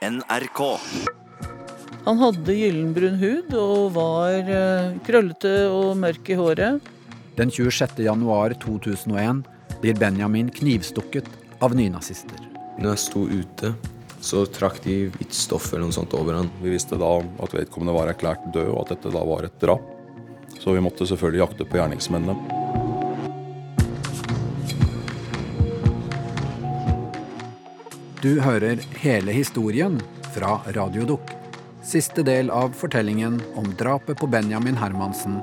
NRK. Han hadde gyllenbrun hud og var eh, krøllete og mørk i håret. Den 26. januar 2001 blir Benjamin knivstukket av nynazister. Når jeg sto ute, så trakk de hvitt stoff eller noe sånt over han. Vi visste da at vedkommende var erklært død, og at dette da var et drap. Så vi måtte selvfølgelig jakte på gjerningsmennene. Du hører hele historien fra Radiodukk. Siste del av fortellingen om drapet på Benjamin Hermansen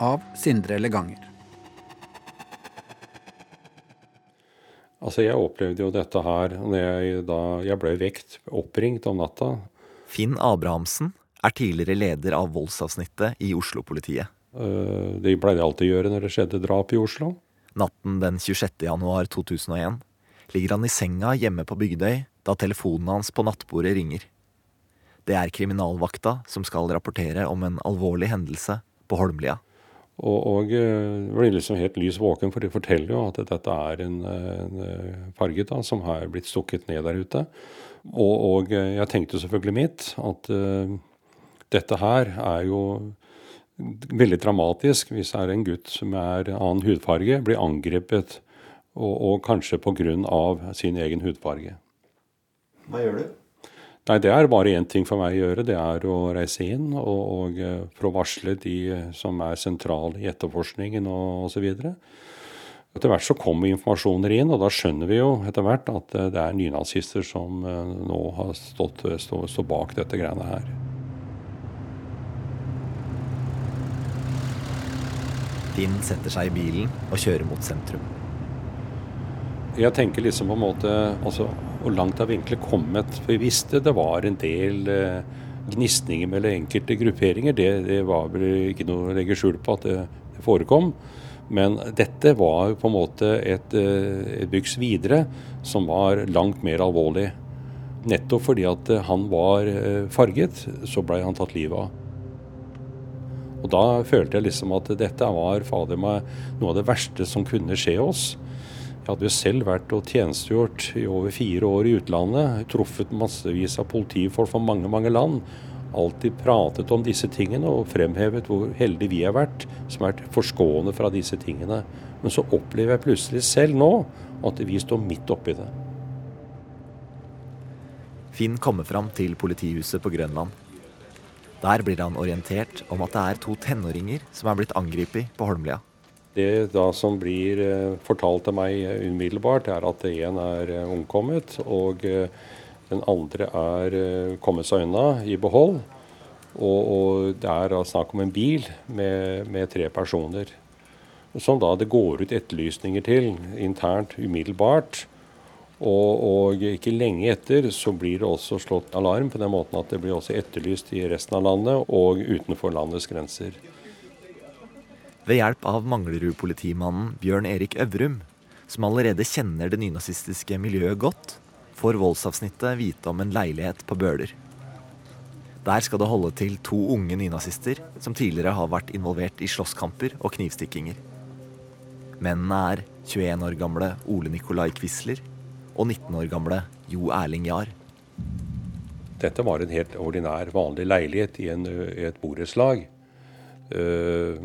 av Sindre Leganger. Altså, Jeg opplevde jo dette her når jeg, da jeg ble vekt, oppringt om natta. Finn Abrahamsen er tidligere leder av voldsavsnittet i Oslo-politiet. Eh, Det pleide alltid å gjøre når det skjedde drap i Oslo. Natten den 26. januar 2001 ligger han i senga hjemme på Bygdøy da telefonen hans på nattbordet ringer. Det er kriminalvakta som skal rapportere om en alvorlig hendelse på Holmlia. Og, og eh, blir liksom helt lys våken, for de forteller jo at dette er en, en eh, farget da, som har blitt stukket ned der ute. Og, og eh, jeg tenkte selvfølgelig mitt at uh, dette her er jo veldig dramatisk hvis det er en gutt som er annen hudfarge, blir angrepet, og, og kanskje pga. sin egen hudfarge. Hva gjør du? Nei, det er bare én ting for meg å gjøre. Det er å reise inn og, og eh, for å varsle de som er sentrale i etterforskningen og osv. Etter hvert så kommer informasjoner inn, og da skjønner vi jo etter hvert at eh, det er nynazister som eh, nå har stått, stå, stå bak dette greiene her. Finn setter seg i bilen og kjører mot sentrum. Jeg tenker liksom på en måte altså, Hvor langt har vi egentlig kommet? For vi visste det var en del eh, gnisninger mellom enkelte grupperinger. Det, det var vel ikke noe å legge skjul på at det, det forekom. Men dette var på en måte et, eh, et byks videre som var langt mer alvorlig. Nettopp fordi at eh, han var eh, farget, så blei han tatt livet av. Og da følte jeg liksom at dette var fader meg noe av det verste som kunne skje oss. Jeg hadde jo selv vært og tjenestegjort i over fire år i utlandet. Truffet massevis av politifolk fra mange, mange land. Alltid pratet om disse tingene og fremhevet hvor heldige vi har vært som har vært forskånet fra disse tingene. Men så opplever jeg plutselig selv nå at vi står midt oppi det. Finn kommer fram til politihuset på Grønland. Der blir han orientert om at det er to tenåringer som er blitt angrepet på Holmlia. Det da som blir eh, fortalt til meg umiddelbart, er at en er eh, omkommet, og eh, den andre er kommet seg unna i behold. Og, og det er snakk om en bil med, med tre personer. Som da det går ut etterlysninger til internt umiddelbart. Og, og, ikke lenge etter så blir det også slått alarm på den måten at det blir også etterlyst i resten av landet og utenfor landets grenser. Ved hjelp av Manglerud-politimannen Bjørn Erik Øvrum, som allerede kjenner det nynazistiske miljøet godt, får voldsavsnittet vite om en leilighet på Bøler. Der skal det holde til to unge nynazister som tidligere har vært involvert i slåsskamper og knivstikkinger. Mennene er 21 år gamle Ole Nikolai Quisler og 19 år gamle Jo Erling Jahr. Dette var en helt ordinær, vanlig leilighet i, en, i et borettslag. Uh,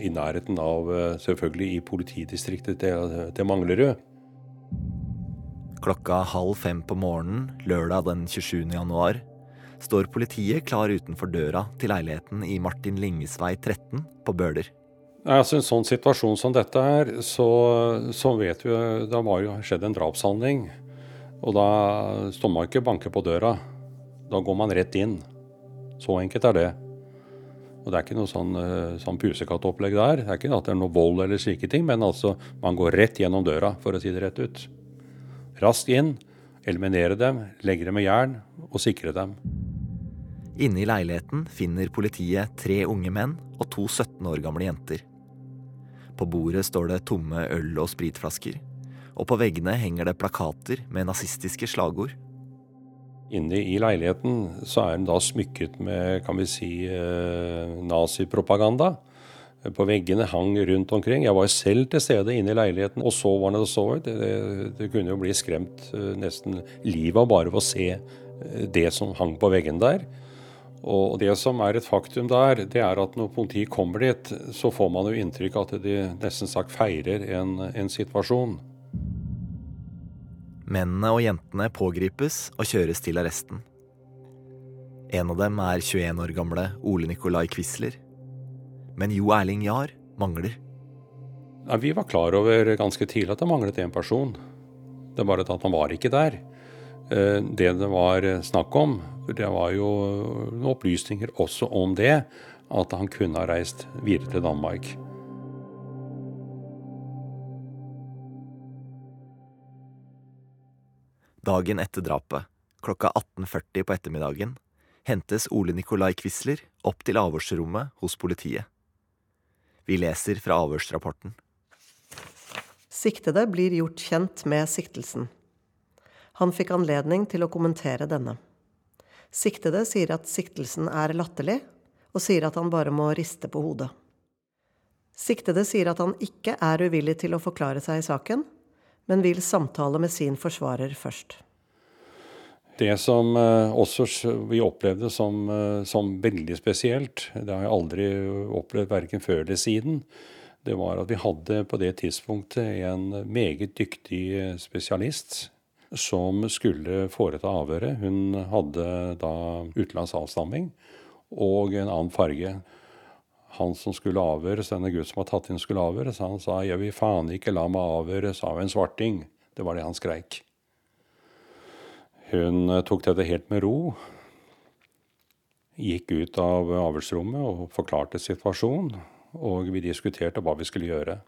I nærheten av uh, selvfølgelig i politidistriktet til, til Manglerud. Klokka halv fem på morgenen lørdag den 27. januar står politiet klar utenfor døra til leiligheten i Martin Linges vei 13 på Bøler. Altså, en sånn situasjon som dette her, så, så vet vi Det har jo skjedd en drapshandling. Og da står man ikke og banker på døra. Da går man rett inn. Så enkelt er det. Og det er ikke noe sånn, sånn pusekattopplegg der. Det er ikke at det er noe vold eller slike ting, men altså man går rett gjennom døra, for å si det rett ut. Raskt inn, eliminere dem, legge dem med jern og sikre dem. Inne i leiligheten finner politiet tre unge menn og to 17 år gamle jenter. På bordet står det tomme øl- og spritflasker, og på veggene henger det plakater med nazistiske slagord. Inne i leiligheten så er den da smykket med kan vi si, eh, nazipropaganda. På veggene hang rundt omkring. Jeg var selv til stede inne i leiligheten og så hva det så ut. Det, det, kunne jo bli skremt eh, nesten livet av bare ved å se det som hang på veggen der. Og det som er et faktum der, det er at når politiet kommer dit, så får man jo inntrykk av at de nesten sagt feirer en, en situasjon. Mennene og jentene pågripes og kjøres til arresten. En av dem er 21 år gamle Ole Nikolai Quisler. Men Jo Erling Jahr mangler. Ja, vi var klar over ganske tidlig at det manglet en person. Det er bare at han var ikke der. Eh, det det var snakk om, det var jo noen opplysninger også om det, at han kunne ha reist videre til Danmark. Dagen etter drapet, klokka 18.40 på ettermiddagen, hentes Ole Nikolai Quisler opp til avhørsrommet hos politiet. Vi leser fra avhørsrapporten. Siktede blir gjort kjent med siktelsen. Han fikk anledning til å kommentere denne. Siktede sier at siktelsen er latterlig, og sier at han bare må riste på hodet. Siktede sier at han ikke er uvillig til å forklare seg i saken, men vil samtale med sin forsvarer først. Det som eh, også vi opplevde som, eh, som veldig spesielt, det har jeg aldri opplevd verken før eller siden, det var at vi hadde på det tidspunktet en meget dyktig eh, spesialist som skulle foreta avhøret. Hun hadde da utenlandsk avstamming og en annen farge. Han som skulle avhøres, denne gutt som var tatt inn, skulle avhøres, han sa 'jeg vil faen ikke la meg avhøres av en svarting'. Det var det han skreik. Hun eh, tok dette helt med ro. Gikk ut av avhørsrommet og forklarte situasjonen. Og vi diskuterte hva vi skulle gjøre.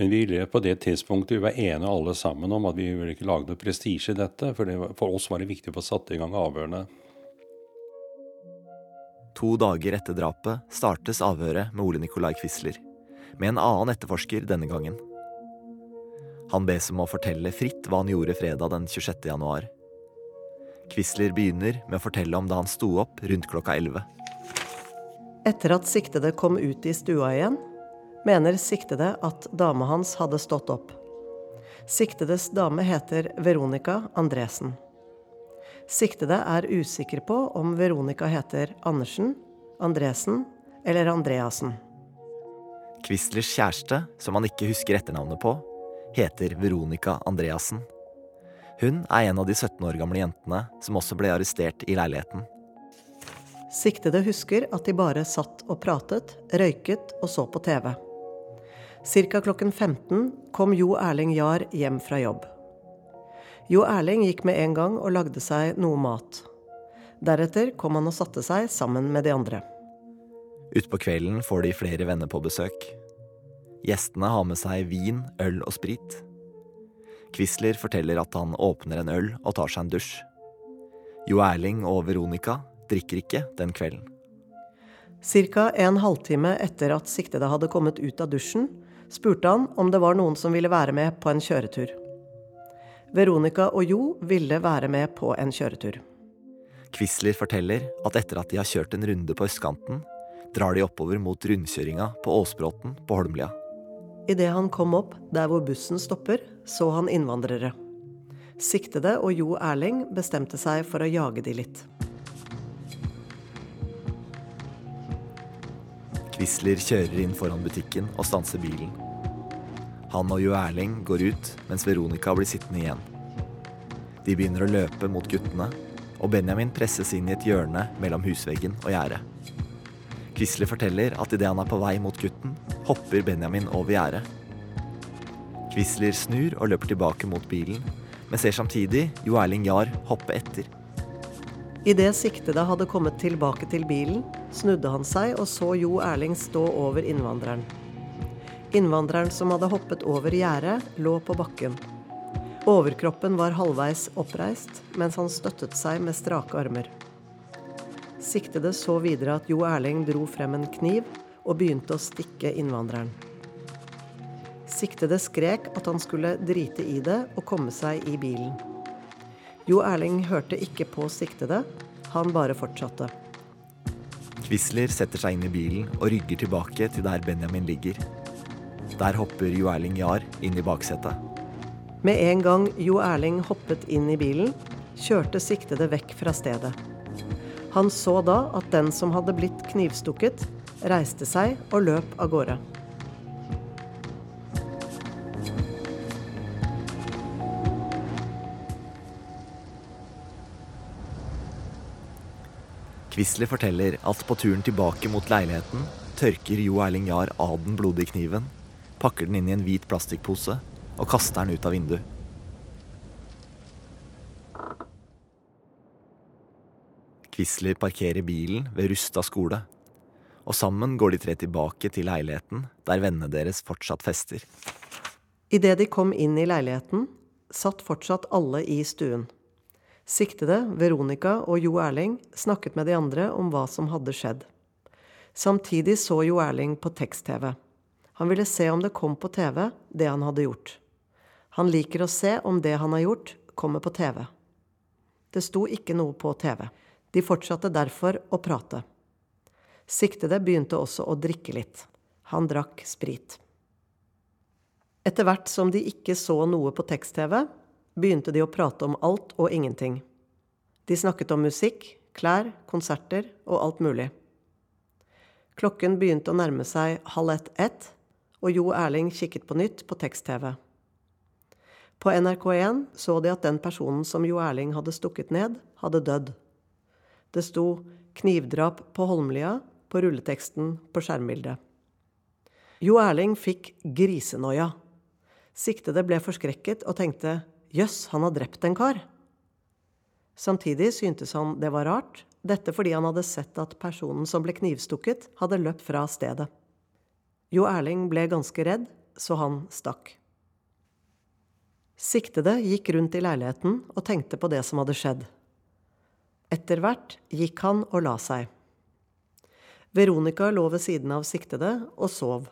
Men vi på det tidspunktet vi var enige alle sammen om at vi ville ikke lage noe prestisje i dette. For det, for oss var det viktig å få satt i gang avhørene. To dager etter drapet startes avhøret med Ole Nikolai Quisler. Med en annen etterforsker denne gangen. Han bes om å fortelle fritt hva han gjorde fredag den 26. januar. Quisler begynner med å fortelle om da han sto opp rundt klokka 11. Etter at siktede kom ut i stua igjen, mener siktede at dama hans hadde stått opp. Siktedes dame heter Veronica Andresen. Siktede er usikker på om Veronica heter Andersen, Andresen eller Andreassen. Quislers kjæreste, som han ikke husker etternavnet på, heter Veronica Andreassen. Hun er en av de 17 år gamle jentene som også ble arrestert i leiligheten. Siktede husker at de bare satt og pratet, røyket og så på TV. Ca. klokken 15 kom Jo Erling Jahr hjem fra jobb. Jo Erling gikk med en gang og lagde seg noe mat. Deretter kom han og satte seg sammen med de andre. Utpå kvelden får de flere venner på besøk. Gjestene har med seg vin, øl og sprit. Quisler forteller at han åpner en øl og tar seg en dusj. Jo Erling og Veronica drikker ikke den kvelden. Ca. en halvtime etter at siktede hadde kommet ut av dusjen, spurte han om det var noen som ville være med på en kjøretur. Veronica og Jo ville være med på en kjøretur. Quisler forteller at etter at de har kjørt en runde på østkanten, drar de oppover mot rundkjøringa på Åsbråten på Holmlia. Idet han kom opp der hvor bussen stopper, så han innvandrere. Siktede og Jo Erling bestemte seg for å jage de litt. Quisler kjører inn foran butikken og stanser bilen. Han og Jo Erling går ut, mens Veronica blir sittende igjen. De begynner å løpe mot guttene, og Benjamin presses inn i et hjørne mellom husveggen og gjerdet. Quisler forteller at idet han er på vei mot gutten, hopper Benjamin over gjerdet. Quisler snur og løper tilbake mot bilen, men ser samtidig Jo Erling Jahr hoppe etter. Idet siktede hadde kommet tilbake til bilen, snudde han seg og så Jo Erling stå over innvandreren. Innvandreren som hadde hoppet over gjerdet, lå på bakken. Overkroppen var halvveis oppreist, mens han støttet seg med strake armer. Siktede så videre at Jo Erling dro frem en kniv og begynte å stikke innvandreren. Siktede skrek at han skulle drite i det og komme seg i bilen. Jo Erling hørte ikke på siktede, han bare fortsatte. Quisler setter seg inn i bilen og rygger tilbake til der Benjamin ligger. Der hopper Jo Erling Jahr inn i baksetet. Med en gang Jo Erling hoppet inn i bilen, kjørte siktede vekk fra stedet. Han så da at den som hadde blitt knivstukket, reiste seg og løp av gårde. Quisler forteller at på turen tilbake mot leiligheten tørker Jo Erling Jahr av den blodige kniven, pakker den inn i en hvit plastikkpose og kaster den ut av vinduet. Quisler parkerer bilen ved Rusta skole, og sammen går de tre tilbake til leiligheten der vennene deres fortsatt fester. Idet de kom inn i leiligheten, satt fortsatt alle i stuen. Siktede, Veronica og Jo Erling snakket med de andre om hva som hadde skjedd. Samtidig så Jo Erling på tekst-TV. Han ville se om det kom på TV, det han hadde gjort. Han liker å se om det han har gjort, kommer på TV. Det sto ikke noe på TV. De fortsatte derfor å prate. Siktede begynte også å drikke litt. Han drakk sprit. Etter hvert som de ikke så noe på tekst-TV, begynte de å prate om alt og ingenting. De snakket om musikk, klær, konserter og alt mulig. Klokken begynte å nærme seg halv ett-ett, og Jo Erling kikket på nytt på tekst-TV. På NRK1 så de at den personen som Jo Erling hadde stukket ned, hadde dødd. Det sto 'Knivdrap på Holmlia' på rulleteksten på skjermbildet. Jo Erling fikk grisenoia. Siktede ble forskrekket og tenkte 'jøss, han har drept en kar'. Samtidig syntes han det var rart, dette fordi han hadde sett at personen som ble knivstukket, hadde løpt fra stedet. Jo Erling ble ganske redd, så han stakk. Siktede gikk rundt i leiligheten og tenkte på det som hadde skjedd. Etter hvert gikk han og la seg. Veronica lå ved siden av siktede og sov.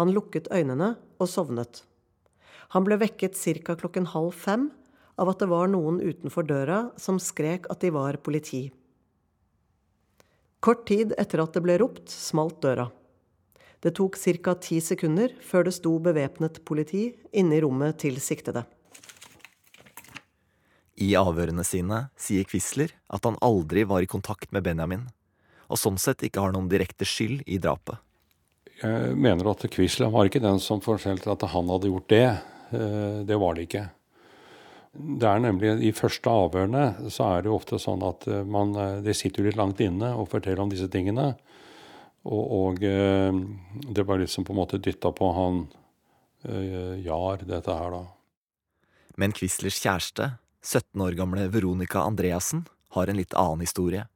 Han lukket øynene og sovnet. Han ble vekket ca. klokken halv fem av at det var noen utenfor døra som skrek at de var politi. Kort tid etter at det ble ropt, smalt døra. Det tok ca. ti sekunder før det sto bevæpnet politi inne i rommet til siktede. I avhørene sine sier Quisler at han aldri var i kontakt med Benjamin, og sånn sett ikke har noen direkte skyld i drapet. Jeg mener at Quisler var ikke den som fortalte at han hadde gjort det. Eh, det var det ikke. Det er nemlig I første avhørene så er det jo ofte sånn at eh, man, eh, det sitter jo litt langt inne og forteller om disse tingene. Og, og det var liksom på en måte dytta på han Jar, dette her, da. Men Quislers kjæreste 17 år gamle Veronica Andreassen har en litt annen historie.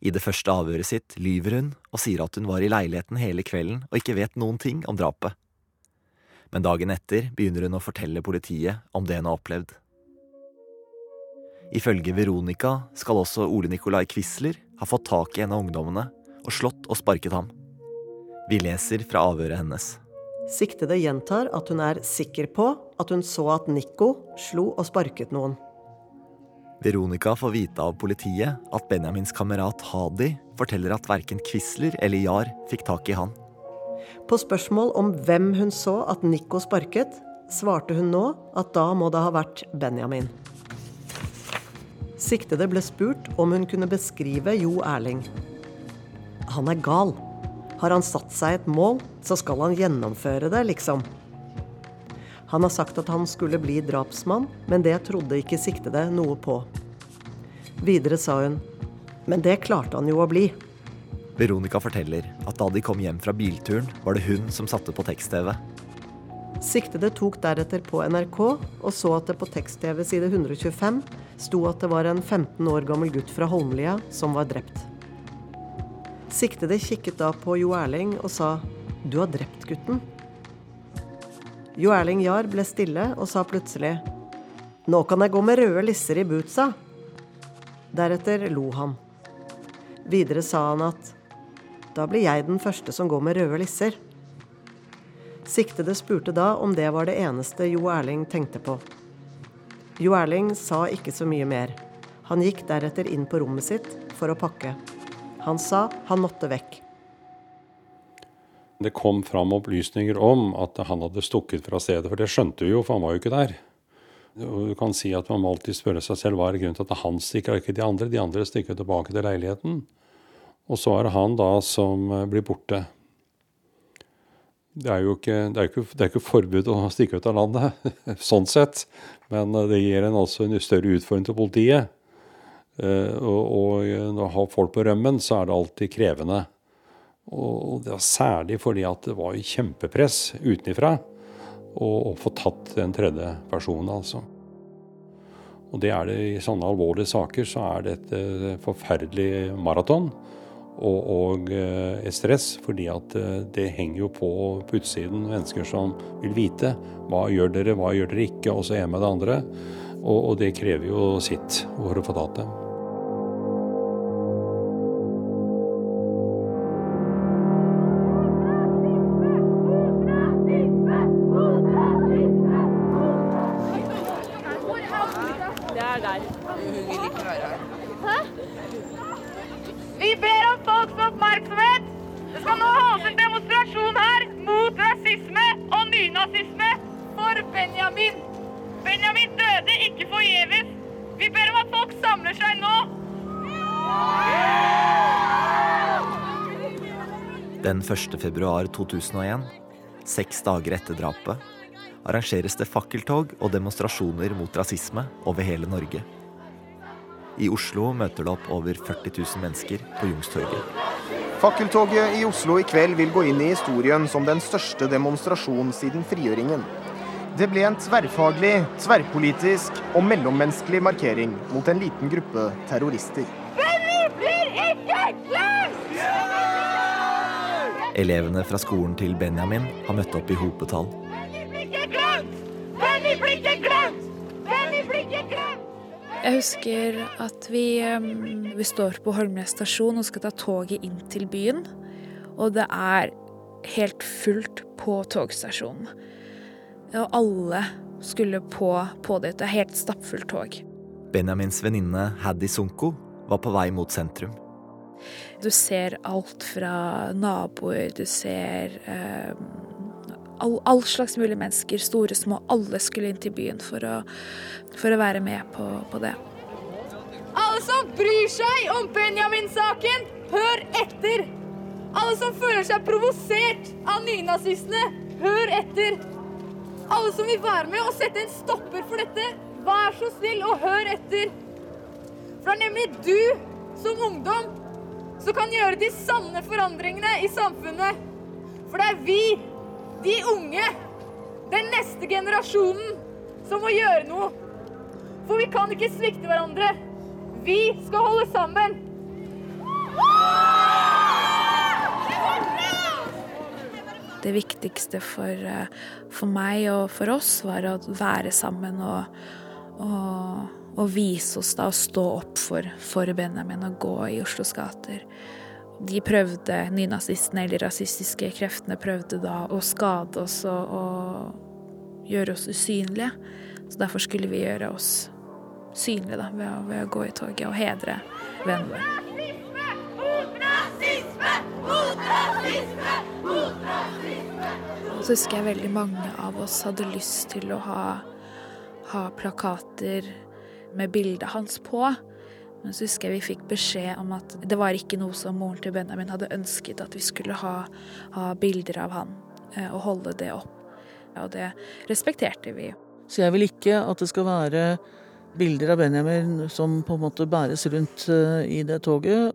I det første avhøret sitt lyver hun og sier at hun var i leiligheten hele kvelden og ikke vet noen ting om drapet. Men dagen etter begynner hun å fortelle politiet om det hun har opplevd. Ifølge Veronica skal også Ole Nikolai Quisler ha fått tak i en av ungdommene og slått og sparket ham. Vi leser fra avhøret hennes. Siktede gjentar at hun er sikker på at hun så at Nico slo og sparket noen. Veronica får vite av politiet at Benjamins kamerat Hadi forteller at verken Quisler eller Jar fikk tak i han. På spørsmål om hvem hun så at Nico sparket, svarte hun nå at da må det ha vært Benjamin. Siktede ble spurt om hun kunne beskrive Jo Erling. Han er gal. Har han satt seg et mål, så skal han gjennomføre det, liksom. Han har sagt at han skulle bli drapsmann, men det trodde ikke siktede noe på. Videre sa hun men det klarte han jo å bli. Veronica forteller at da de kom hjem fra bilturen, var det hun som satte på tekst-TV. Siktede tok deretter på NRK og så at det på tekst-TV side 125 sto at det var en 15 år gammel gutt fra Holmlia som var drept. Siktede kikket da på Jo Erling og sa 'Du har drept gutten'. Jo Erling Jahr ble stille og sa plutselig 'Nå kan jeg gå med røde lisser i bootsa'. Deretter lo han. Videre sa han at 'da blir jeg den første som går med røde lisser'. Siktede spurte da om det var det eneste Jo Erling tenkte på. Jo Erling sa ikke så mye mer. Han gikk deretter inn på rommet sitt for å pakke. Han sa han måtte vekk. Det kom fram opplysninger om at han hadde stukket fra stedet, for det skjønte vi jo, for han var jo ikke der. Og du kan si at Man må alltid spørre seg selv hva er grunnen til at han stikker, og ikke de andre. De andre stikker tilbake til leiligheten. Og så er det han da som eh, blir borte. Det er jo ikke, det er ikke, det er ikke forbud å stikke ut av landet, sånn sett. Men eh, det gir en altså en større utfordring til politiet. Eh, og, og når man har folk på rømmen, så er det alltid krevende. Og det var særlig fordi at det var kjempepress utenfra å få tatt den tredje personen, altså. Og det er det i sånne alvorlige saker, så er det et eh, forferdelig maraton. Og, og eh, et stress, fordi at eh, det henger jo på på utsiden mennesker som vil vite hva gjør dere, hva gjør dere ikke, og så er med det andre. Og, og det krever jo sitt for å få tatt dem. 1. 2001, seks dager etter drapet, arrangeres det fakkeltog og demonstrasjoner mot rasisme over hele Norge. I Oslo møter det opp over 40 000 mennesker på Jungstorget. Fakkeltoget i Oslo i kveld vil gå inn i historien som den største demonstrasjonen siden frigjøringen. Det ble en tverrfaglig, tverrpolitisk og mellommenneskelig markering mot en liten gruppe terrorister. Men vi blir ikke glemt! Elevene fra skolen til Benjamin har møtt opp i hopetall. Jeg husker at vi, vi står på Holmnes stasjon og skal ta toget inn til byen. Og det er helt fullt på togstasjonen. Og alle skulle på, på det. Det er helt stappfullt tog. Benjamins venninne Haddy Sunko var på vei mot sentrum. Du ser alt fra naboer, du ser eh, all, all, slags mulige mennesker, store, små. Alle skulle inn til byen for å, for å være med på, på, det. Alle som bryr seg om Benjamin-saken, hør etter! Alle som føler seg provosert av nynazistene, hør etter! Alle som vil være med og sette en stopper for dette, vær så snill og hør etter! For det er nemlig du som ungdom som kan gjøre de sanne forandringene i samfunnet. For det er vi de unge, den neste generasjonen, som må gjøre noe. For vi kan ikke svikte hverandre. Vi skal holde sammen. Det viktigste for, for, meg og for oss var å være sammen og, og, og vise oss da å stå opp for, for Benjamin og gå i Oslos gater. De prøvde, nynazistene eller rasistiske kreftene prøvde da å skade oss og, og gjøre oss usynlige. Så derfor skulle vi gjøre oss synlige da, ved å, ved å gå i toget og hedre vennen vår. Så husker jeg veldig mange av oss hadde lyst til å ha, ha plakater med bildet hans på. Men så husker jeg vi fikk beskjed om at det var ikke noe som moren til Benjamin hadde ønsket at vi skulle ha, ha bilder av han eh, og holde det opp. Og det respekterte vi. Så jeg vil ikke at det skal være bilder av Benjamin som på en måte bæres rundt eh, i det toget.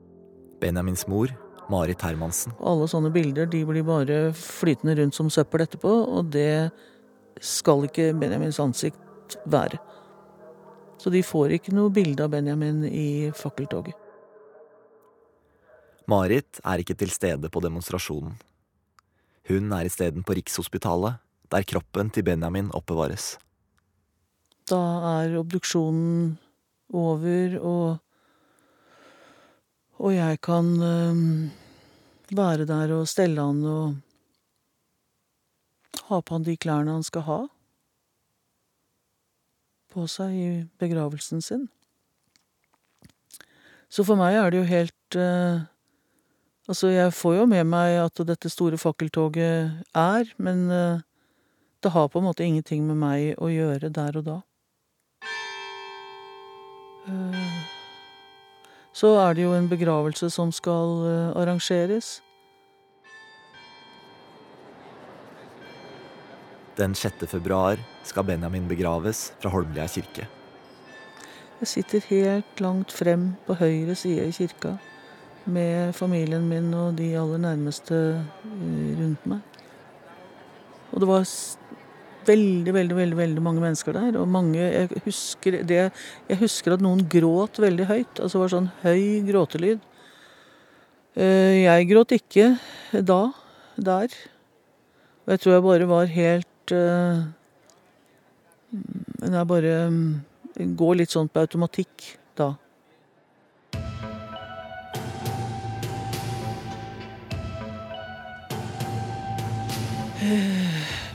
Benjamins mor, Marit Hermansen. Alle sånne bilder de blir bare flytende rundt som søppel etterpå, og det skal ikke Benjamins ansikt være. Så de får ikke noe bilde av Benjamin i fakkeltoget. Marit er ikke til stede på demonstrasjonen. Hun er isteden på Rikshospitalet, der kroppen til Benjamin oppbevares. Da er obduksjonen over, og Og jeg kan um, være der og stelle han og ha på han de klærne han skal ha på seg i begravelsen sin. Så for meg er det jo helt uh, Altså, jeg får jo med meg at dette store fakkeltoget er, men uh, det har på en måte ingenting med meg å gjøre der og da. Eh, så er det jo en begravelse som skal eh, arrangeres. Den 6. februar skal Benjamin begraves fra Holmlia kirke. Jeg sitter helt langt frem på høyre side i kirka med familien min og de aller nærmeste eh, rundt meg. Og det var veldig, veldig, veldig, veldig mange mennesker der. Og mange Jeg husker, det, jeg husker at noen gråt veldig høyt. Altså det var sånn høy gråtelyd. Eh, Jeg gråt ikke da, der. Og jeg tror jeg bare var helt eh, Men er bare mm, går litt sånn på automatikk da.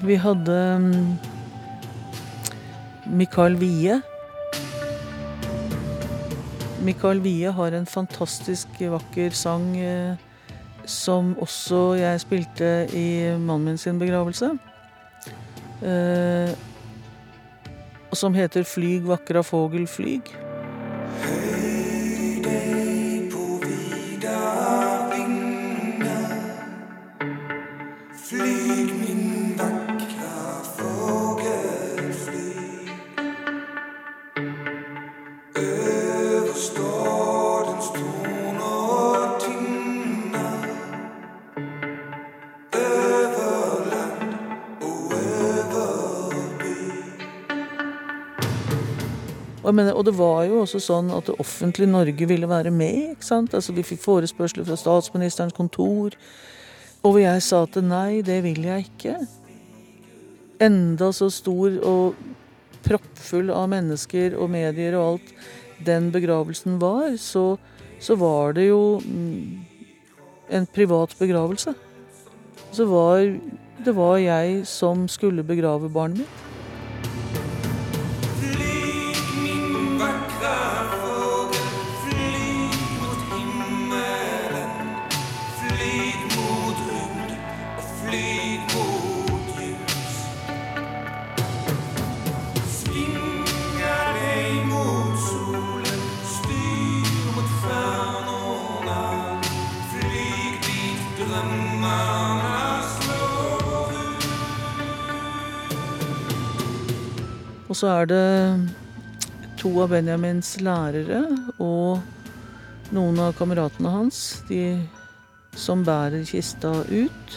Vi hadde mm, Mikael Wie. Mikael Wie har en fantastisk vakker sang eh, som også jeg spilte i mannen min sin begravelse. Eh, som heter 'Flyg vakra fågel flyg'. Og, mener, og det var jo også sånn at det offentlige Norge ville være med. ikke sant? Altså Vi fikk forespørsler fra statsministerens kontor. Og hvor jeg sa at nei, det vil jeg ikke. Enda så stor og proppfull av mennesker og medier og alt den begravelsen var, så, så var det jo mm, en privat begravelse. Så var, det var jeg som skulle begrave barnet mitt. Så er det to av Benjamins lærere og noen av kameratene hans, de som bærer kista ut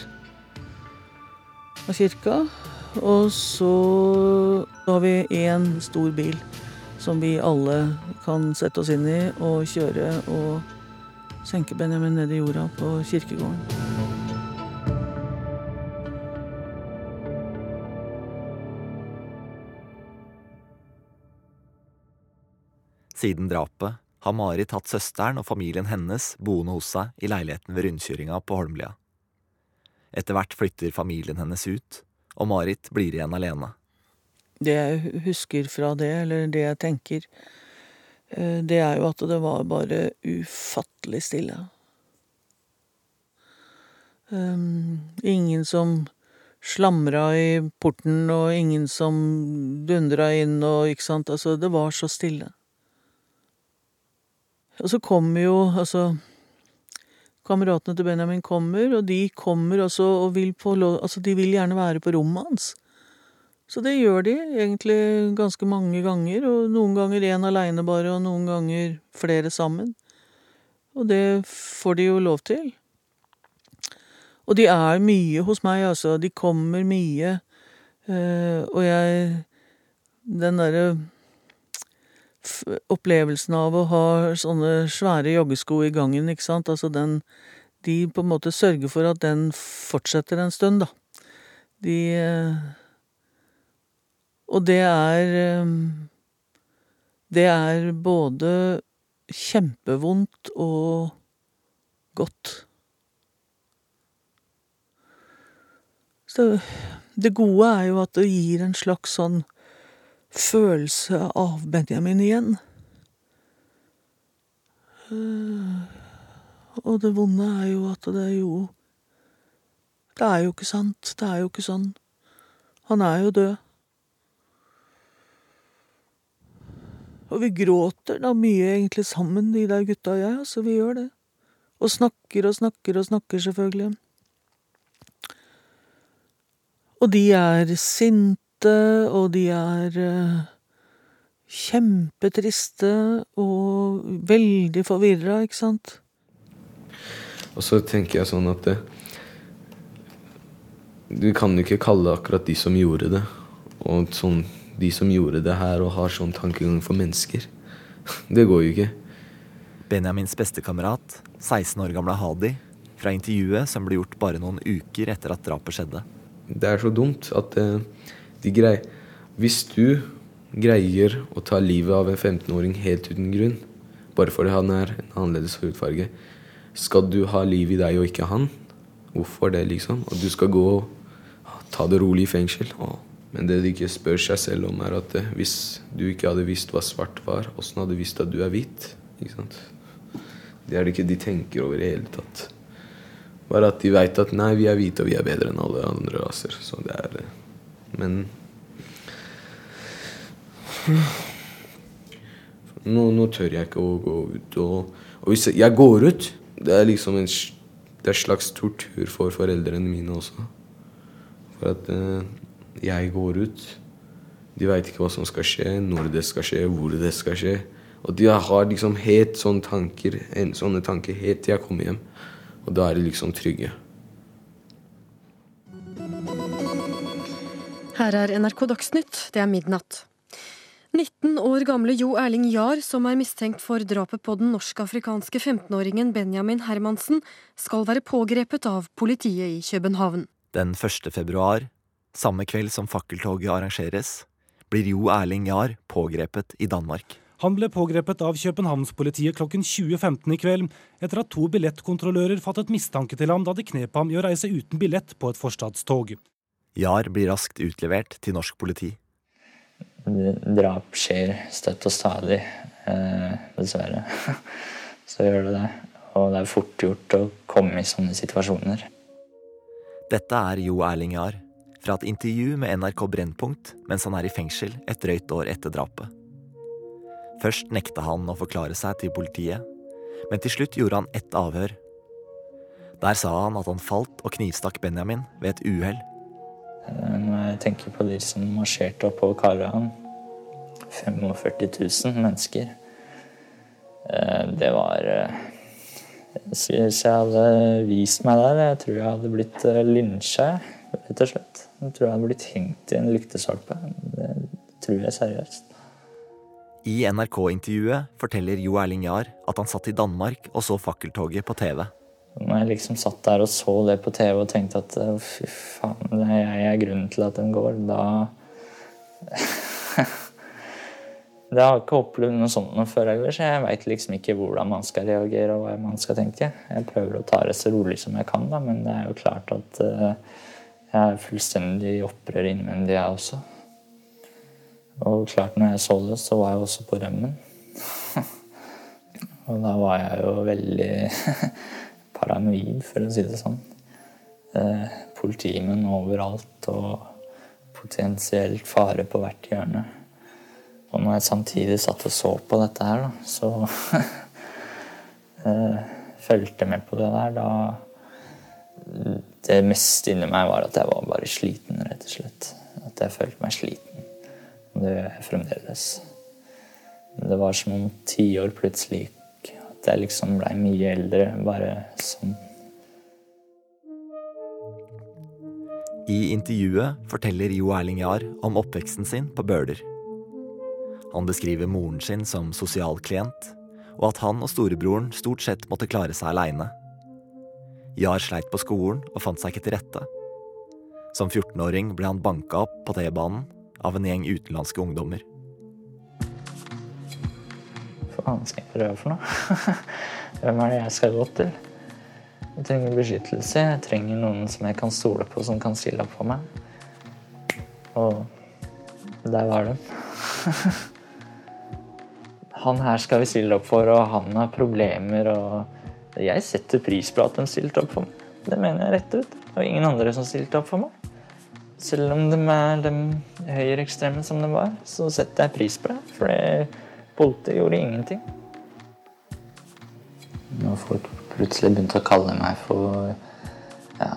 av kirka. Og så har vi én stor bil som vi alle kan sette oss inn i og kjøre og senke Benjamin ned i jorda på kirkegården. Siden drapet har Marit hatt søsteren og familien hennes boende hos seg i leiligheten ved rundkjøringa på Holmlia. Etter hvert flytter familien hennes ut, og Marit blir igjen alene. Det jeg husker fra det, eller det jeg tenker, eh, det er jo at det var bare ufattelig stille. Um, ingen som slamra i porten, og ingen som dundra inn, og ikke sant, altså, det var så stille. Og så kommer jo, altså Kameratene til Benjamin kommer, og de kommer også og vil få lov Altså, de vil gjerne være på rommet hans. Så det gjør de egentlig ganske mange ganger, og noen ganger én aleine bare, og noen ganger flere sammen. Og det får de jo lov til. Og de er mye hos meg, altså. De kommer mye. Eh, og jeg Den derre opplevelsen av å ha sånne svære joggesko i gangen, ikke sant, altså den De på en måte sørger for at den fortsetter en stund, da. De eh, Og det er eh, Det er både kjempevondt og godt. Så det gode er jo at det gir en slags sånn følelse av Benjamin igjen. Eh, Og det vonde er jo at det er jo Det er jo ikke sant. Det er jo ikke sånn. Han er jo død. Og vi gråter da mye egentlig sammen, de der gutta og jeg, altså vi gjør det. Og snakker og snakker og snakker, selvfølgelig. Og de er sinte, og de er eh, kjempetriste og veldig forvirra, ikke sant? Og så tenker jeg sånn at det, Du kan jo ikke kalle akkurat de som gjorde det, og sånn, de som gjorde det her og har sånn tankegang for mennesker. Det går jo ikke. Benjamins bestekamerat, 16 år gamle Hadi, fra intervjuet som ble gjort bare noen uker etter at drapet skjedde. Det er så dumt at eh, de greier Hvis du greier å ta livet av en 15-åring helt uten grunn, bare fordi han er en annerledes hudfarge, skal du ha liv i deg og ikke han? Hvorfor det, liksom? Og du skal gå og ta det rolig i fengsel? Åh. Men det de ikke spør seg selv om, er at eh, hvis du ikke hadde visst hva svart var, åssen hadde du visst at du er hvit? Ikke sant? Det er det ikke de tenker over i hele tatt. Bare at de veit at nei, vi er hvite og vi er bedre enn alle andre raser. Så det er eh, Men nå, nå tør jeg ikke å gå ut. Og, og hvis jeg, går ut, det er liksom en det er slags tortur for foreldrene mine også. For at eh, jeg går ut. De veit ikke hva som skal skje, når det skal skje, hvor det skal skje. Og de har liksom helt sånne tanker, sånne tanker helt til jeg kommer hjem. Og da er de liksom trygge. Her er NRK Dagsnytt, det er midnatt. 19 år gamle Jo Erling Jahr, som er mistenkt for drapet på den norsk-afrikanske 15-åringen Benjamin Hermansen, skal være pågrepet av politiet i København. Den 1. februar, samme kveld som fakkeltoget arrangeres, blir Jo Erling Jahr pågrepet i Danmark. Han ble pågrepet av Københavnspolitiet klokken 20.15 i kveld, etter at to billettkontrollører fattet mistanke til ham da de knep ham i å reise uten billett på et forstadstog. Jahr blir raskt utlevert til norsk politi. Drap skjer støtt og stadig, eh, dessverre. Så gjør det det. Og det er fort gjort å komme i sånne situasjoner. Dette er Jo Erling Jahr fra et intervju med NRK Brennpunkt mens han er i fengsel et drøyt år etter drapet. Først nekta han å forklare seg til politiet, men til slutt gjorde han ett avhør. Der sa han at han falt og knivstakk Benjamin ved et uhell. Eh, Når jeg tenker på de som marsjerte oppover Karahan, 45 000 mennesker. Eh, Det var eh, Hvis jeg hadde vist meg der, jeg tror jeg hadde blitt eh, lynsja, rett og slett. Jeg tror jeg hadde blitt hengt i en lyktestolpe. Det tror jeg seriøst. I NRK-intervjuet forteller Jo Erling Jahr at han satt i Danmark og så fakkeltoget på TV. Når jeg liksom satt der og så det på TV og tenkte at fy faen, det er jeg er grunnen til at den går, da Jeg har ikke opplevd noe sånt noe før så Jeg veit liksom ikke hvordan man skal reagere og hva man skal tenke. Jeg prøver å ta det så rolig som jeg kan, da, men det er jo klart at eh, jeg er fullstendig i opprør innvendig, jeg også. Og klart, når jeg så det, så var jeg også på rømmen. og da var jeg jo veldig paranoid, for å si det sånn. Eh, politimenn overalt og potensielt fare på hvert hjørne. Og når jeg samtidig satt og så på dette her, da, så eh, fulgte med på det der, da Det meste inni meg var at jeg var bare sliten, rett og slett. At jeg følte meg sliten. Og det gjør jeg fremdeles. Det var som om ti år plutselig gikk. At jeg liksom blei mye eldre, bare sånn. I intervjuet forteller Jo Erling Jahr om oppveksten sin på Bøler. Han beskriver moren sin som sosial klient, og at han og storebroren stort sett måtte klare seg aleine. Jahr sleit på skolen og fant seg ikke til rette. Som 14-åring ble han banka opp på T-banen av en gjeng utenlandske ungdommer. Faen skal jeg prøve for noe? Hvem er det jeg skal gå til? Jeg trenger beskyttelse. Jeg trenger noen som jeg kan stole på, som kan stille opp for meg. Og der var de. Han her skal vi stille opp for, og han har problemer, og Jeg setter pris på at de stilte opp for meg. Det mener jeg rett ut. Og ingen andre som stilte opp for meg. Selv om de er de høyreekstreme som de var, så setter jeg pris på det. For det, Politiet gjorde ingenting. Når folk plutselig begynte å kalle meg for ja,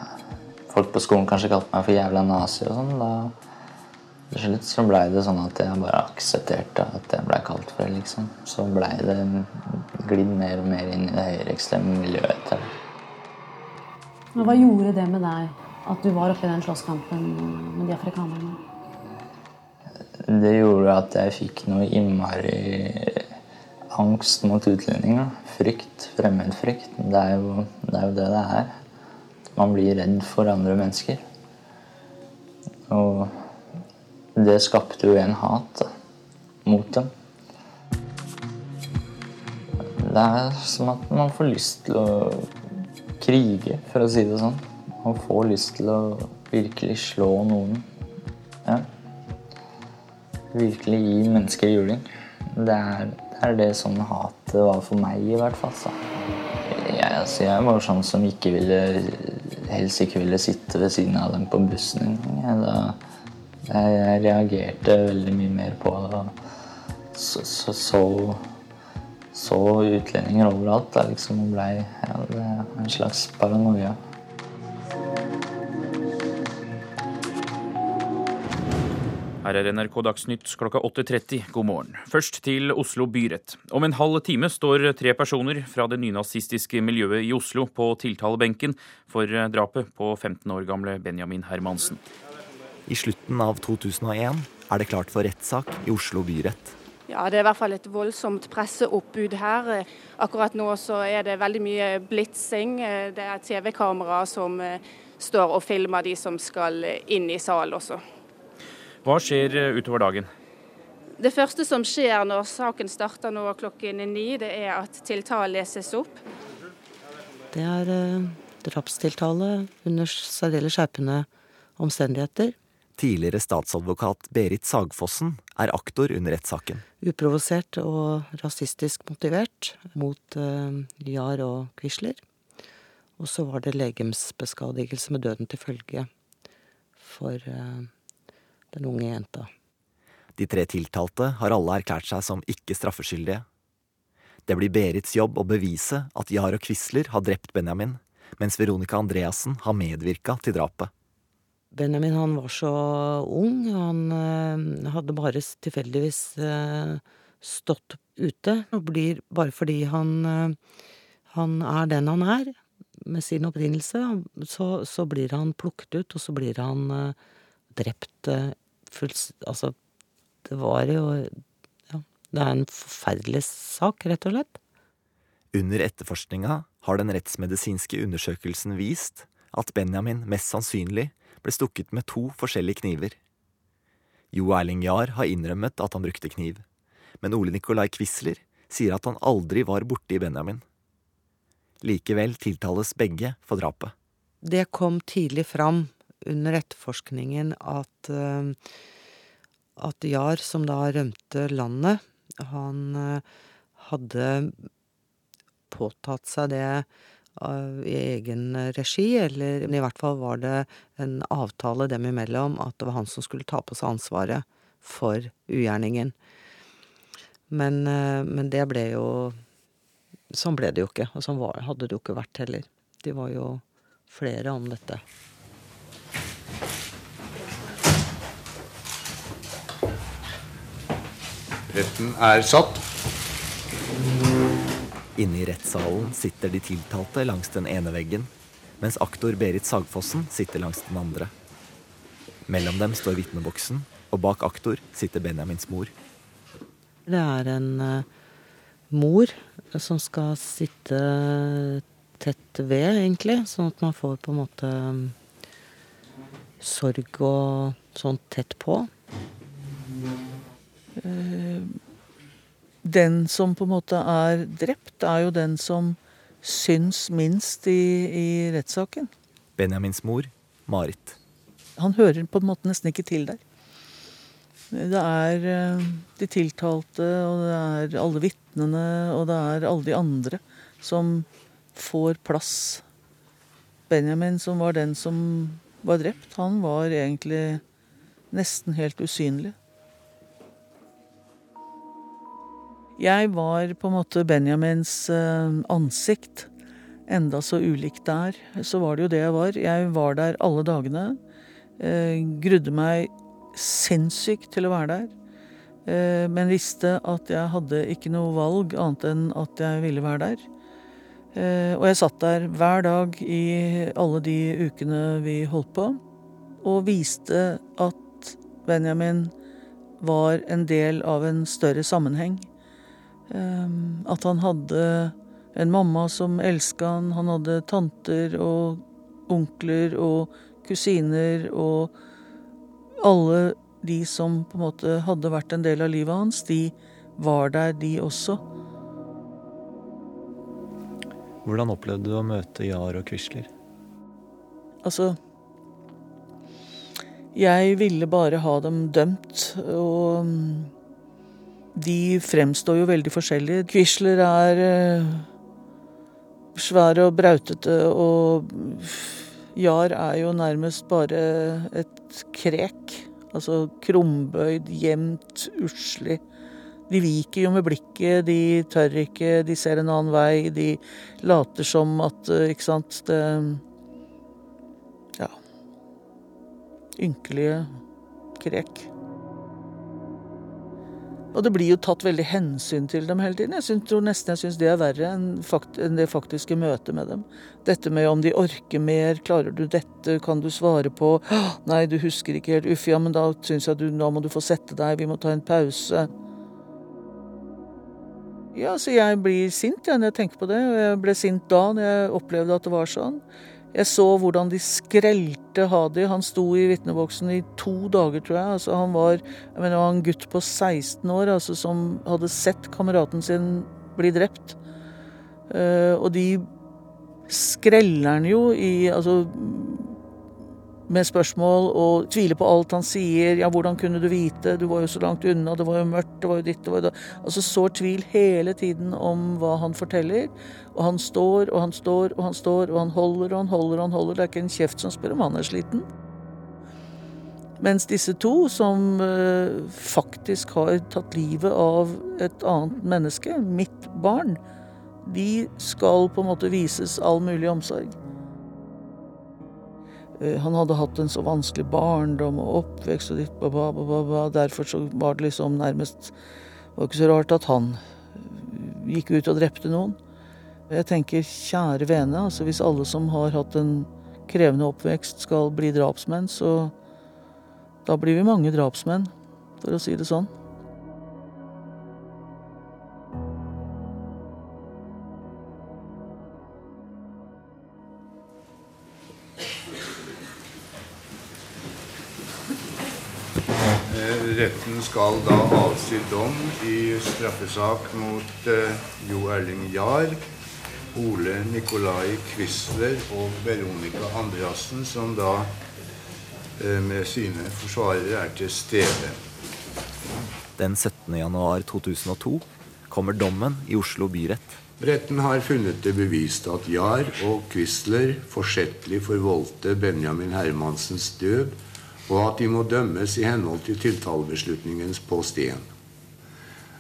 Folk på skolen kanskje kalte meg for jævla nazi og sånn. Da til slutt så blei det sånn at jeg bare aksepterte at jeg blei kalt for det, liksom. Så blei det glidd mer og mer inn i det høyreekstreme miljøet etter det. Hva gjorde det med deg at du var oppe i den slåsskampen med de afrikanerne? Det gjorde at jeg fikk noe innmari angst mot utlendinger. Frykt. Fremmedfrykt. Det er jo det er jo det det er. Man blir redd for andre mennesker. Og det skapte jo en hat da, mot dem. Det er som at man får lyst til å krige, for å si det sånn. Man får lyst til å virkelig slå noen. Virkelig gi mennesker juling. Det er, det er det sånn hatet var for meg, i hvert fall. Så. Jeg, altså, jeg var sånn som ikke ville helst ikke ville sitte ved siden av dem på bussen engang. Jeg, jeg, reagerte veldig mye mer på det. Så, så, så, så utlendinger overalt da, liksom, og blei ja, en slags paranoia. Her er NRK Dagsnytt klokka 8.30. God morgen. Først til Oslo byrett. Om en halv time står tre personer fra det nynazistiske miljøet i Oslo på tiltalebenken for drapet på 15 år gamle Benjamin Hermansen. I slutten av 2001 er det klart for rettssak i Oslo byrett. Ja, Det er i hvert fall et voldsomt presseoppbud her. Akkurat nå så er det veldig mye blitsing. Det er TV-kamera som eh, står og filmer de som skal inn i salen også. Hva skjer utover dagen? Det første som skjer når saken starter nå klokken ni, det er at tiltale leses opp. Det er eh, drapstiltale under særdeles skjerpende omstendigheter. Tidligere statsadvokat Berit Sagfossen er aktor under rettssaken. Uprovosert og rasistisk motivert mot eh, Jahr og Quisler. Og så var det legemsbeskadigelse med døden til følge for eh, den unge jenta. De tre tiltalte har alle erklært seg som ikke straffeskyldige. Det blir Berits jobb å bevise at Jahr og Quisler har drept Benjamin, mens Veronica Andreassen har medvirka til drapet. Benjamin han var så ung. Han eh, hadde bare tilfeldigvis eh, stått ute. Og blir bare fordi han, eh, han er den han er, med sin opprinnelse, så, så blir han plukket ut, og så blir han eh, drept eh, fulls... Altså, det var jo Ja, det er en forferdelig sak, rett og slett. Under etterforskninga har den rettsmedisinske undersøkelsen vist at Benjamin mest sannsynlig ble stukket med to forskjellige kniver. Jo Erling Jahr har innrømmet at han brukte kniv, men Ole Nikolai Quisler sier at han aldri var borti Benjamin. Likevel tiltales begge for drapet. Det kom tidlig fram under etterforskningen at, eh, at Jahr, som da rømte landet, han eh, hadde påtatt seg det eh, i egen regi, eller i hvert fall var det en avtale dem imellom at det var han som skulle ta på seg ansvaret for ugjerningen. Men, men det ble jo Sånn ble det jo ikke, og sånn var, hadde det jo ikke vært heller. De var jo flere om dette. Retten er satt. Inne i rettssalen sitter de tiltalte langs den ene veggen, mens aktor Berit Sagfossen sitter langs den andre. Mellom dem står vitneboksen, og bak aktor sitter Benjamins mor. Det er en eh, mor som skal sitte tett ved, egentlig, sånn at man får på en måte mm, sorg og sånn tett på. Eh, Den som på en måte er drept, er jo den som syns minst i, i rettssaken. Benjamins mor, Marit. Han hører på en måte nesten ikke til der. Det er eh, de tiltalte, og det er alle vitnene, og det er alle de andre som får plass. Benjamin, som var den som var drept, han var egentlig nesten helt usynlig. Jeg var på en måte Benjamins eh, ansikt. Enda så ulikt der, så var det jo det jeg var. Jeg var der alle dagene. Eh, grudde meg sinnssykt til å være der. Eh, men visste at jeg hadde ikke noe valg annet enn at jeg ville være der. Og jeg satt der hver dag i alle de ukene vi holdt på, og viste at Benjamin var en del av en større sammenheng. Eh, at han hadde en mamma som elska han, han hadde tanter og onkler og kusiner og alle de som på en måte hadde vært en del av livet hans, de var der, de også. Hvordan opplevde du å møte Jahr og Quisler? Altså Jeg ville bare ha dem dømt, og de fremstår jo veldig forskjellige. Quisler er svære svær og brautete, og Jar er jo nærmest bare et krek. Altså krumbøyd, jevnt, uslig. De viker jo med blikket, de tør ikke, de ser en annen vei, de later som at eh, Ikke sant, det Ja. Ynkelige krek. Og det blir jo tatt veldig hensyn til dem hele tiden. Jeg synes, tror nesten jeg syns det er verre enn, fakt enn det faktiske møtet med dem. Dette med om de orker mer, klarer du dette, kan du svare på Nei, du husker ikke helt, uff ja, men da syns jeg du, nå må du få sette deg, vi må ta en pause. Ja, så jeg blir sint ja, når jeg tenker på det, og jeg ble sint da når jeg opplevde at det var sånn. Jeg så hvordan de skrelte Hadi. Han sto i vitneboksen i to dager, tror jeg. Altså, han var jeg mener, en gutt på 16 år altså, som hadde sett kameraten sin bli drept. Uh, og de skreller han jo i Altså med spørsmål og tviler på alt han sier. Ja, hvordan kunne du vite? Du var jo så langt unna, det var jo mørkt, det var jo ditt, det var jo da. Altså sår tvil hele tiden om hva han forteller. Og han står og han står og han står og han holder og han holder og han holder. Det er ikke en kjeft som spør om han er sliten. Mens disse to, som uh, faktisk har tatt livet av et annet menneske, mitt barn, de skal på en måte vises all mulig omsorg. Eh, han hadde hatt en så vanskelig barndom og oppvekst og ditt, ba, ba, ba, ba. Derfor så var det liksom nærmest Det var ikke så rart at han gikk ut og drepte noen. Jeg tenker, kjære vene, altså hvis alle som har hatt en krevende oppvekst skal bli drapsmenn, så da blir vi mange drapsmenn, for å si det sånn. Retten skal da avsi dom i straffesak mot eh, Jo Erling Jahr, Ole Nikolai Quisler og Veronica Andreassen, som da eh, med sine forsvarere er til stede. Den 17. januar 2002 kommer dommen i Oslo byrett. Retten har funnet det bevist at Jahr og Quisler forsettlig forvoldte Benjamin Hermansens død, og at de må dømmes i henhold til tiltalebeslutningens post 1.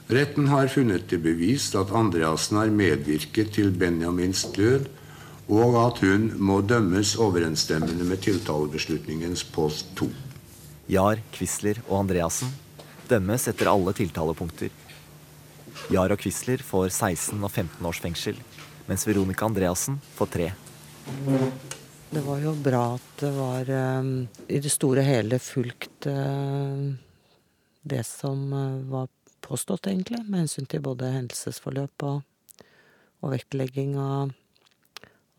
Retten har funnet det bevist at Andreassen har medvirket til Benjamins død, og at hun må dømmes overensstemmende med tiltalebeslutningens post 2. Jar, Quisler og Andreassen dømmes etter alle tiltalepunkter. Jar og Quisler får 16 og 15 års fengsel, mens Veronica Andreassen får tre. Det var jo bra at det var um, i det store og hele fulgt uh, det som uh, var påstått, egentlig, med hensyn til både hendelsesforløp og, og vektlegging av,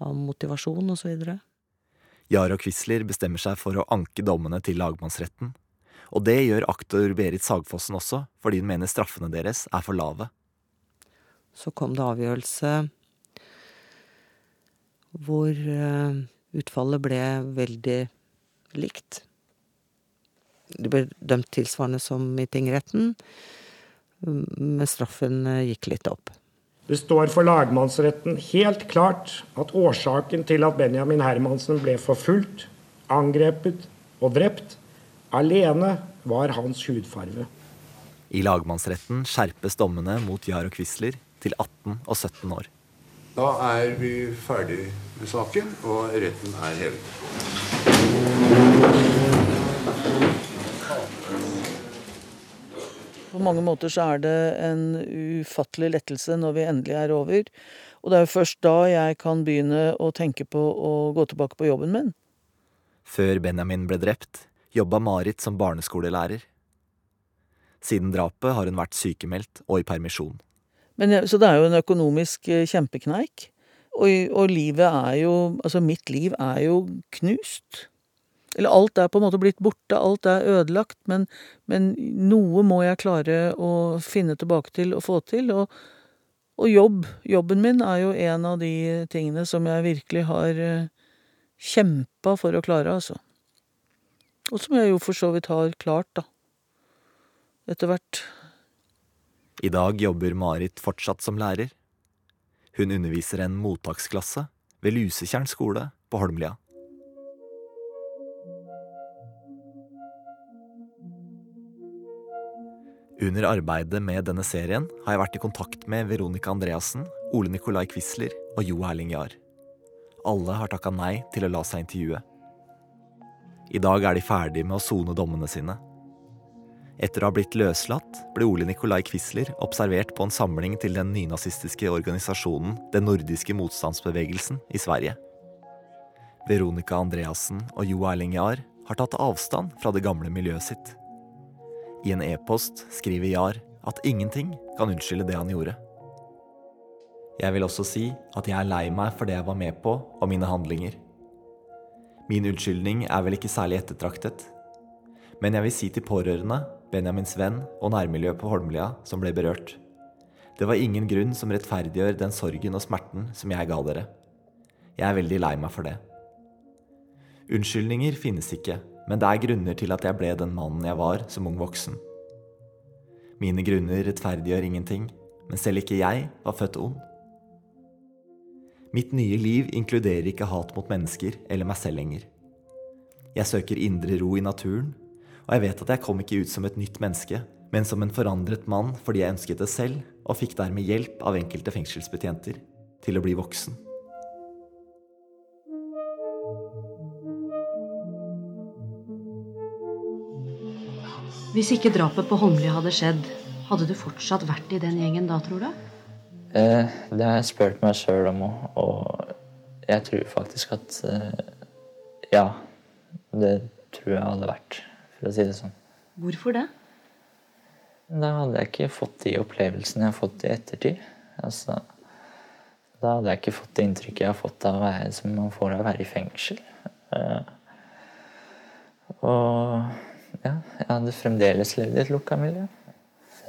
av motivasjon osv. Yara Quisler bestemmer seg for å anke dommene til lagmannsretten. Og det gjør aktor Berit Sagfossen også, fordi hun mener straffene deres er for lave. Så kom det avgjørelse hvor uh, utfallet ble veldig likt. Det ble dømt tilsvarende som i tingretten, men straffen gikk litt opp. Det står for lagmannsretten helt klart at årsaken til at Benjamin Hermansen ble forfulgt, angrepet og drept, alene var hans hudfarve. I lagmannsretten skjerpes dommene mot Jar og Quisler til 18 og 17 år. Da er vi ferdig med saken, og retten er hevet. På mange måter så er det en ufattelig lettelse når vi endelig er over. Og det er jo først da jeg kan begynne å tenke på å gå tilbake på jobben min. Før Benjamin ble drept, jobba Marit som barneskolelærer. Siden drapet har hun vært sykemeldt og i permisjon. Men, så det er jo en økonomisk eh, kjempekneik. Og, og livet er jo Altså, mitt liv er jo knust. Eller alt er på en måte blitt borte, alt er ødelagt, men, men noe må jeg klare å finne tilbake til og få til. Og, og jobb. Jobben min er jo en av de tingene som jeg virkelig har eh, kjempa for å klare, altså. Og som jeg jo for så vidt har klart, da. Etter hvert. I dag jobber Marit fortsatt som lærer. Hun underviser en mottaksklasse ved Lusetjern skole på Holmlia. Under arbeidet med denne serien har jeg vært i kontakt med Veronica Andreassen, Ole Nikolai Quisler og Jo Erling Jahr. Alle har takka nei til å la seg intervjue. I dag er de ferdige med å sone dommene sine. Etter å ha blitt løslatt ble Ole Nikolai Quisler observert på en samling til den nynazistiske organisasjonen Den nordiske motstandsbevegelsen i Sverige. Veronica Andreassen og Jo Erling Jahr har tatt avstand fra det gamle miljøet sitt. I en e-post skriver Jahr at ingenting kan unnskylde det han gjorde. Jeg vil også si at jeg er lei meg for det jeg var med på og mine handlinger. Min unnskyldning er vel ikke særlig ettertraktet, men jeg vil si til pårørende, Benjamins venn og nærmiljøet på Holmlia som ble berørt. Det var ingen grunn som rettferdiggjør den sorgen og smerten som jeg ga dere. Jeg er veldig lei meg for det. Unnskyldninger finnes ikke, men det er grunner til at jeg ble den mannen jeg var som ung voksen. Mine grunner rettferdiggjør ingenting, men selv ikke jeg var født ond. Mitt nye liv inkluderer ikke hat mot mennesker eller meg selv lenger. Jeg søker indre ro i naturen, og jeg vet at jeg kom ikke ut som et nytt menneske, men som en forandret mann fordi jeg ønsket det selv, og fikk dermed hjelp av enkelte fengselsbetjenter til å bli voksen. Hvis ikke drapet på Holmlia hadde skjedd, hadde du fortsatt vært i den gjengen da, tror du? Eh, det har jeg spurt meg sjøl om òg, og jeg tror faktisk at eh, Ja, det tror jeg hadde vært, for å si det sånn. Hvorfor det? Da hadde jeg ikke fått de opplevelsene jeg har fått i ettertid. Altså, da hadde jeg ikke fått det inntrykket jeg har fått av å være, som man får av å være i fengsel. Eh, og ja, jeg hadde fremdeles levd i et lukka miljø.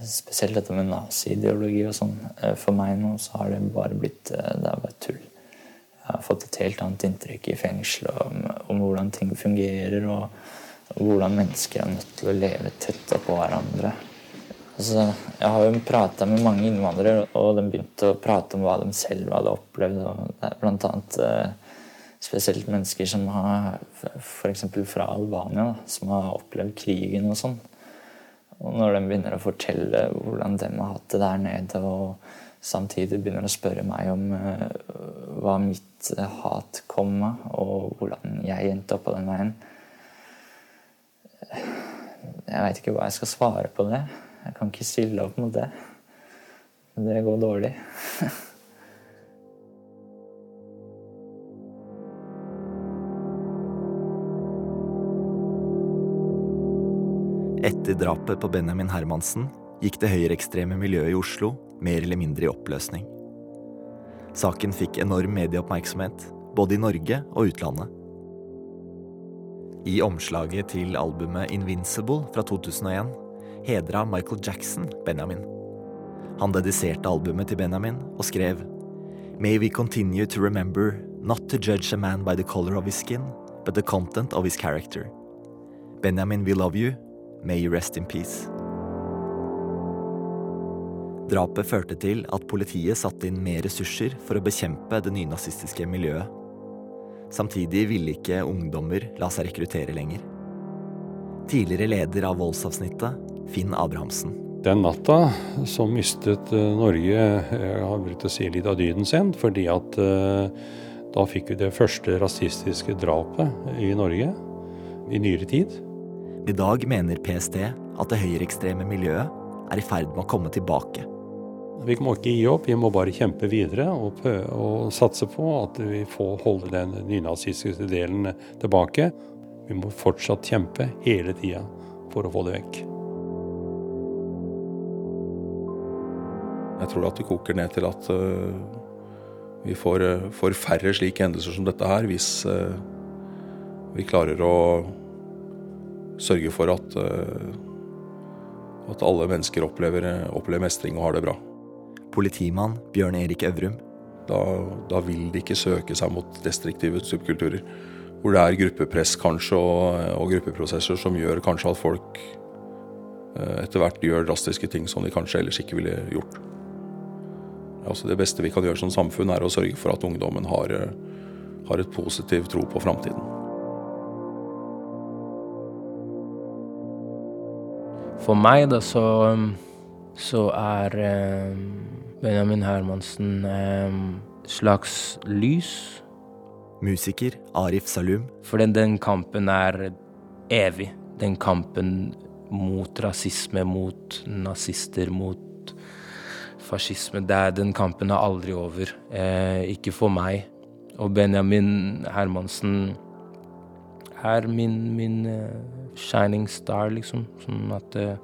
Spesielt dette med nazi-ideologi og sånn. Eh, For meg nå så har det bare blitt eh, det er bare tull. Jeg har fått et helt annet inntrykk i fengsel om, om hvordan ting fungerer, og, og hvordan mennesker er nødt til å leve tett oppå hverandre. Altså, jeg har jo prata med mange innvandrere, og de begynte å prate om hva de selv hadde opplevd. og det er Blant annet eh, spesielt mennesker som har F.eks. fra Albania, da, som har opplevd krigen og sånn. Og når de begynner å fortelle hvordan de har hatt det der nede, og samtidig begynner å spørre meg om eh, hva mitt hat kom av, og hvordan jeg endte opp på den veien Jeg veit ikke hva jeg skal svare på det. Jeg kan ikke stille opp mot det. Det går dårlig. Etter drapet på Benjamin Hermansen gikk det høyreekstreme miljøet i Oslo mer eller mindre i oppløsning. Saken fikk enorm medieoppmerksomhet, både i Norge og utlandet. I omslaget til albumet Invincible fra 2001 hedra Michael Jackson Benjamin. Han dediserte albumet til Benjamin og skrev May we continue to remember not to judge a man by the color of his skin, but the content of his character. Benjamin, we love you. May you rest in peace. Drapet førte til at politiet satte inn mer ressurser for å bekjempe det nynazistiske miljøet. Samtidig ville ikke ungdommer la seg rekruttere lenger. Tidligere leder av voldsavsnittet, Finn Abrahamsen. Den natta så mistet eh, Norge jeg har brukt å si litt av dyden sin, fordi at eh, da fikk vi det første rasistiske drapet i Norge i nyere tid. I dag mener PST at det høyreekstreme miljøet er i ferd med å komme tilbake. Vi må ikke gi opp, vi må bare kjempe videre og, og satse på at vi får holde den nynazistiske delen tilbake. Vi må fortsatt kjempe hele tida for å få det vekk. Jeg tror at det koker ned til at uh, vi får, uh, får, færre slike hendelser som dette her, hvis uh, vi klarer å sørge for at, at alle mennesker opplever, opplever, mestring og har det bra. Politimann Bjørn Erik Øvrum. Da, da, vil de ikke søke seg mot destruktive subkulturer. Hvor det er gruppepress kanskje og, og gruppeprosesser som gjør kanskje at folk etter hvert gjør drastiske ting som de kanskje ellers ikke ville gjort. Altså det beste vi kan gjøre som samfunn, er å sørge for at ungdommen har, har et positiv tro på framtiden. For meg, da, så, så er eh, Benjamin Hermansen slags lys. Musiker Arif Salum. For den, den kampen er evig. Den kampen mot rasisme, mot nazister, mot fascisme. Er, den kampen er aldri over. Eh, ikke for meg. Og Benjamin Hermansen er min, min uh, shining star, liksom. Sånn at uh,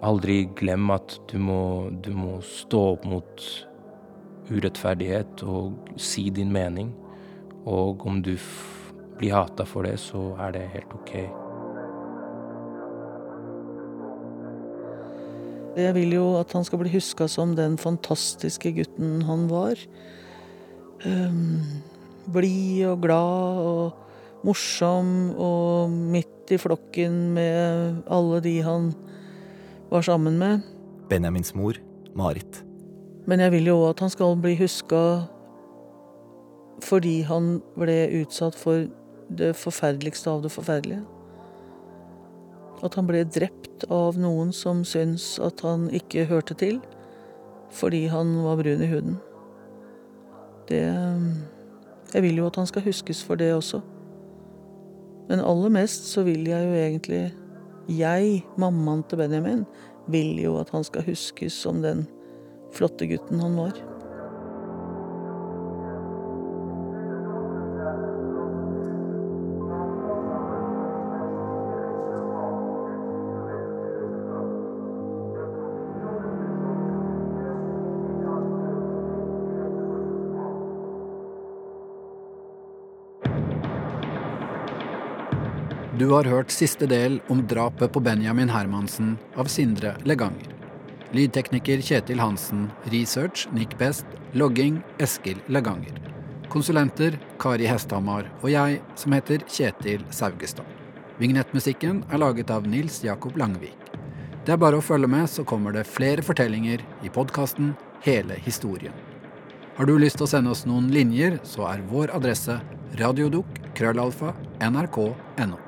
Aldri glem at du må, du må stå opp mot urettferdighet og si din mening. Og om du blir hata for det, så er det helt ok. Jeg vil jo at han skal bli huska som den fantastiske gutten han var. Um, Blid og glad og morsom og midt i flokken med alle de han var sammen med. Benjamins mor, Marit. Men jeg vil jo òg at han skal bli huska fordi han ble utsatt for det forferdeligste av det forferdelige. At han ble drept av noen som syns at han ikke hørte til fordi han var brun i huden. Det Jeg vil jo at han skal huskes for det også. Men aller mest så vil jeg jo egentlig Jeg, mammaen til Benjamin, vil jo at han skal huskes som den flotte gutten han var. Du har hørt siste del om drapet på Benjamin Hermansen av Sindre Leganger. Lydtekniker Kjetil Hansen. Research Nick Best. Logging Eskil Leganger. Konsulenter Kari Hesthamar og jeg, som heter Kjetil Saugestad. Vignettmusikken er laget av Nils Jakob Langvik. Det er bare å følge med, så kommer det flere fortellinger i podkasten Hele historien. Har du lyst til å sende oss noen linjer, så er vår adresse krøllalfa nrk.no.